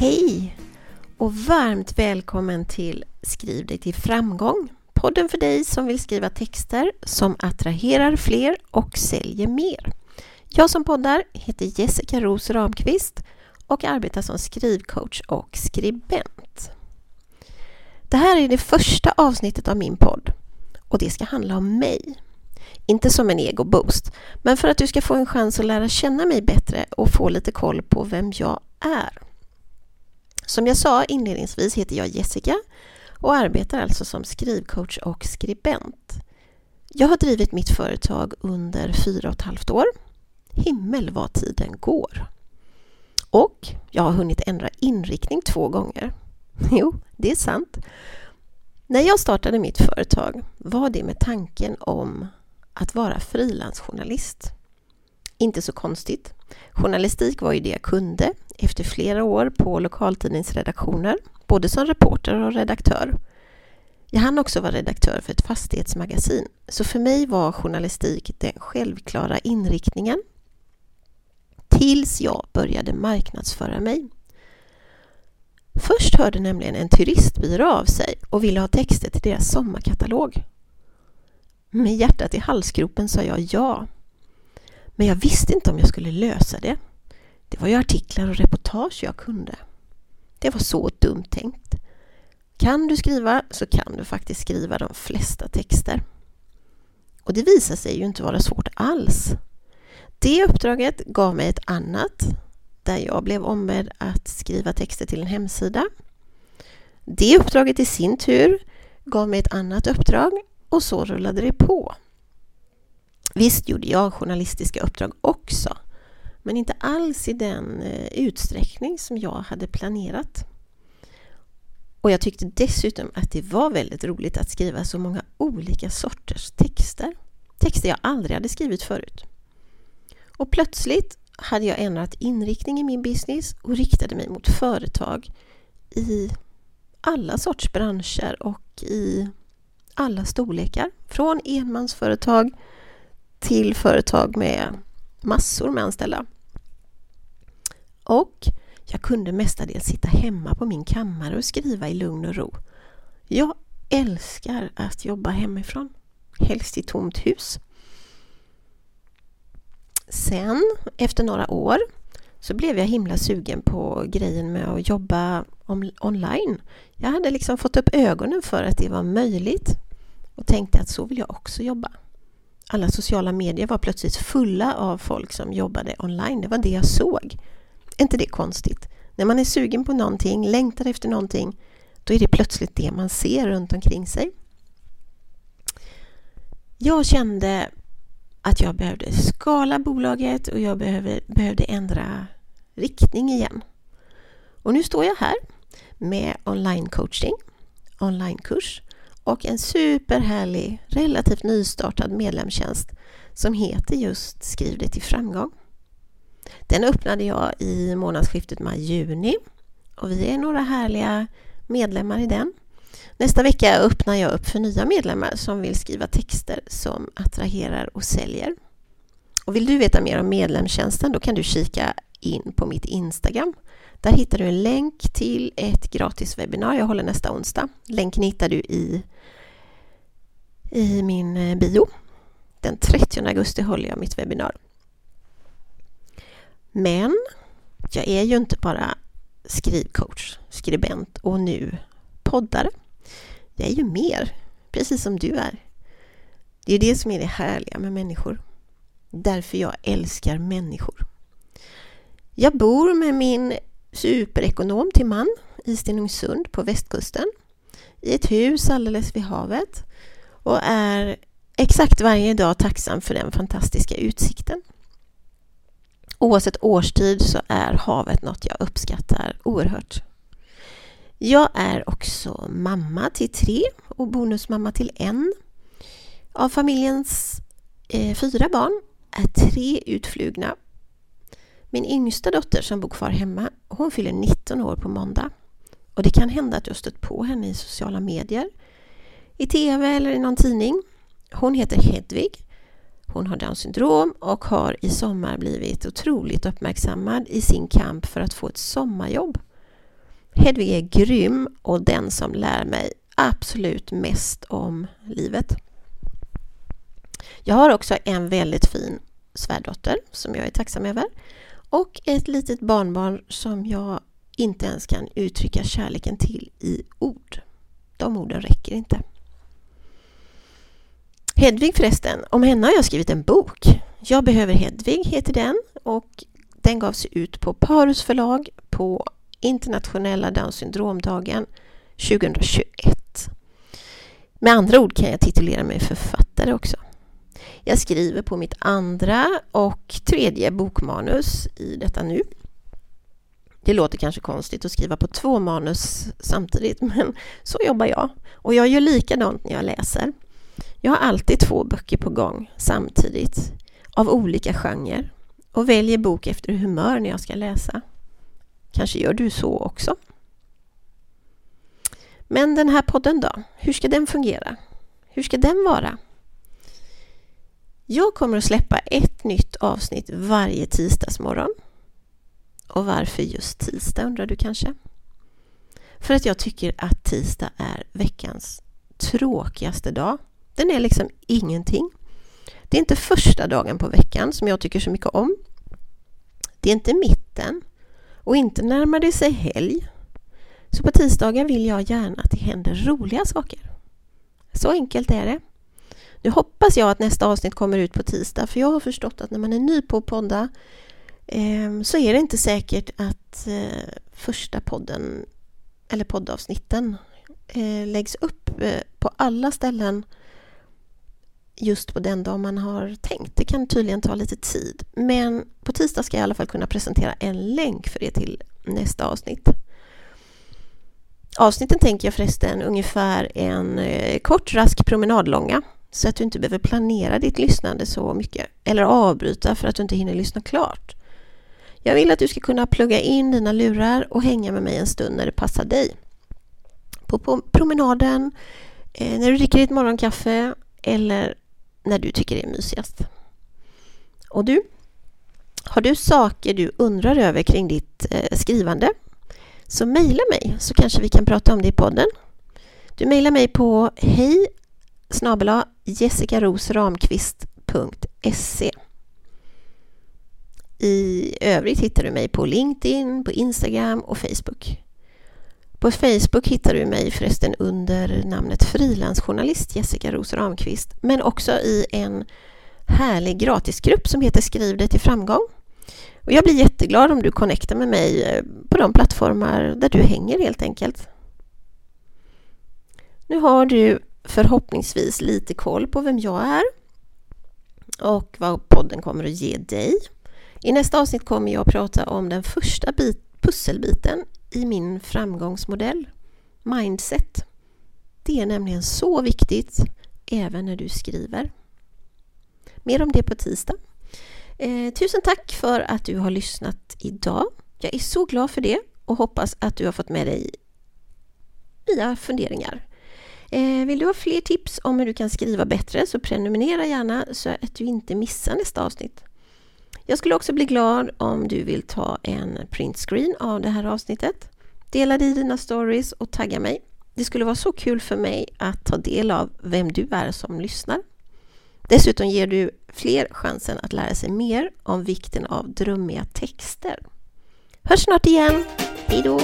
Hej och varmt välkommen till Skriv dig till framgång. Podden för dig som vill skriva texter som attraherar fler och säljer mer. Jag som poddar heter Jessica Ros Ramqvist och arbetar som skrivcoach och skribent. Det här är det första avsnittet av min podd och det ska handla om mig. Inte som en egoboost, men för att du ska få en chans att lära känna mig bättre och få lite koll på vem jag är. Som jag sa inledningsvis heter jag Jessica och arbetar alltså som skrivcoach och skribent. Jag har drivit mitt företag under fyra och ett halvt år. Himmel vad tiden går! Och jag har hunnit ändra inriktning två gånger. Jo, det är sant. När jag startade mitt företag var det med tanken om att vara frilansjournalist. Inte så konstigt. Journalistik var ju det jag kunde efter flera år på lokaltidningsredaktioner, både som reporter och redaktör. Jag hann också vara redaktör för ett fastighetsmagasin, så för mig var journalistik den självklara inriktningen tills jag började marknadsföra mig. Först hörde nämligen en turistbyrå av sig och ville ha texter till deras sommarkatalog. Med hjärtat i halsgropen sa jag ja. Men jag visste inte om jag skulle lösa det. Det var ju artiklar och reportage jag kunde. Det var så dumt tänkt. Kan du skriva så kan du faktiskt skriva de flesta texter. Och det visade sig ju inte vara svårt alls. Det uppdraget gav mig ett annat där jag blev ombedd att skriva texter till en hemsida. Det uppdraget i sin tur gav mig ett annat uppdrag och så rullade det på. Visst gjorde jag journalistiska uppdrag också, men inte alls i den eh, utsträckning som jag hade planerat. Och jag tyckte dessutom att det var väldigt roligt att skriva så många olika sorters texter. Texter jag aldrig hade skrivit förut. Och plötsligt hade jag ändrat inriktning i min business och riktade mig mot företag i alla sorts branscher och i alla storlekar. Från enmansföretag till företag med massor med anställda. Och jag kunde mestadels sitta hemma på min kammare och skriva i lugn och ro. Jag älskar att jobba hemifrån, helst i tomt hus. Sen, efter några år, så blev jag himla sugen på grejen med att jobba online. Jag hade liksom fått upp ögonen för att det var möjligt och tänkte att så vill jag också jobba. Alla sociala medier var plötsligt fulla av folk som jobbade online. Det var det jag såg. Är inte det konstigt? När man är sugen på någonting, längtar efter någonting, då är det plötsligt det man ser runt omkring sig. Jag kände att jag behövde skala bolaget och jag behövde, behövde ändra riktning igen. Och nu står jag här med online coaching, onlinekurs och en superhärlig, relativt nystartad medlemstjänst som heter just Skriv dig till framgång. Den öppnade jag i månadsskiftet maj-juni och vi är några härliga medlemmar i den. Nästa vecka öppnar jag upp för nya medlemmar som vill skriva texter som attraherar och säljer. Och vill du veta mer om medlemstjänsten då kan du kika in på mitt Instagram. Där hittar du en länk till ett gratis webbinar jag håller nästa onsdag. Länken hittar du i, i min eh, bio. Den 30 augusti håller jag mitt webbinar. Men jag är ju inte bara skrivcoach, skribent och nu poddare. Jag är ju mer, precis som du är. Det är det som är det härliga med människor. Därför jag älskar människor. Jag bor med min superekonom till man i Stenungsund på västkusten i ett hus alldeles vid havet och är exakt varje dag tacksam för den fantastiska utsikten. Oavsett årstid så är havet något jag uppskattar oerhört. Jag är också mamma till tre och bonusmamma till en. Av familjens eh, fyra barn är tre utflugna. Min yngsta dotter som bor kvar hemma, hon fyller 19 år på måndag. Och det kan hända att jag stött på henne i sociala medier, i TV eller i någon tidning. Hon heter Hedvig. Hon har Downs syndrom och har i sommar blivit otroligt uppmärksammad i sin kamp för att få ett sommarjobb Hedvig är grym och den som lär mig absolut mest om livet. Jag har också en väldigt fin svärdotter som jag är tacksam över och ett litet barnbarn som jag inte ens kan uttrycka kärleken till i ord. De orden räcker inte. Hedvig förresten, om henne har jag skrivit en bok. Jag behöver Hedvig heter den och den gavs ut på Parus förlag på internationella Downs syndromdagen 2021. Med andra ord kan jag titulera mig författare också. Jag skriver på mitt andra och tredje bokmanus i detta nu. Det låter kanske konstigt att skriva på två manus samtidigt men så jobbar jag. Och jag gör likadant när jag läser. Jag har alltid två böcker på gång samtidigt av olika genrer och väljer bok efter humör när jag ska läsa. Kanske gör du så också? Men den här podden då? Hur ska den fungera? Hur ska den vara? Jag kommer att släppa ett nytt avsnitt varje tisdagsmorgon. Och varför just tisdag undrar du kanske? För att jag tycker att tisdag är veckans tråkigaste dag. Den är liksom ingenting. Det är inte första dagen på veckan som jag tycker så mycket om. Det är inte mitten och inte närmar det sig helg. Så på tisdagar vill jag gärna att det händer roliga saker. Så enkelt är det. Nu hoppas jag att nästa avsnitt kommer ut på tisdag för jag har förstått att när man är ny på att podda eh, så är det inte säkert att eh, första podden eller poddavsnitten eh, läggs upp eh, på alla ställen just på den dag man har tänkt. Det kan tydligen ta lite tid. Men på tisdag ska jag i alla fall kunna presentera en länk för det till nästa avsnitt. Avsnitten tänker jag förresten ungefär en eh, kort rask promenadlånga så att du inte behöver planera ditt lyssnande så mycket eller avbryta för att du inte hinner lyssna klart. Jag vill att du ska kunna plugga in dina lurar och hänga med mig en stund när det passar dig. På, promenaden, eh, när du dricker ditt morgonkaffe eller när du tycker det är mysigast. Och du, har du saker du undrar över kring ditt eh, skrivande så mejla mig så kanske vi kan prata om det i podden. Du mejlar mig på hej jessikarosramqvist.se I övrigt hittar du mig på LinkedIn, på Instagram och Facebook. På Facebook hittar du mig förresten under namnet frilansjournalist Jessica Ros Ramqvist men också i en härlig gratisgrupp som heter Skriv dig till framgång. Och jag blir jätteglad om du connectar med mig eh, på de plattformar där du hänger helt enkelt. Nu har du förhoppningsvis lite koll på vem jag är och vad podden kommer att ge dig. I nästa avsnitt kommer jag att prata om den första bit, pusselbiten i min framgångsmodell, mindset. Det är nämligen så viktigt även när du skriver. Mer om det på tisdag. Eh, tusen tack för att du har lyssnat idag. Jag är så glad för det och hoppas att du har fått med dig nya funderingar. Eh, vill du ha fler tips om hur du kan skriva bättre så prenumerera gärna så att du inte missar nästa avsnitt. Jag skulle också bli glad om du vill ta en printscreen av det här avsnittet. Dela det i dina stories och tagga mig. Det skulle vara så kul för mig att ta del av vem du är som lyssnar. Dessutom ger du fler chansen att lära sig mer om vikten av drömmiga texter. Hörs snart igen. Hejdå!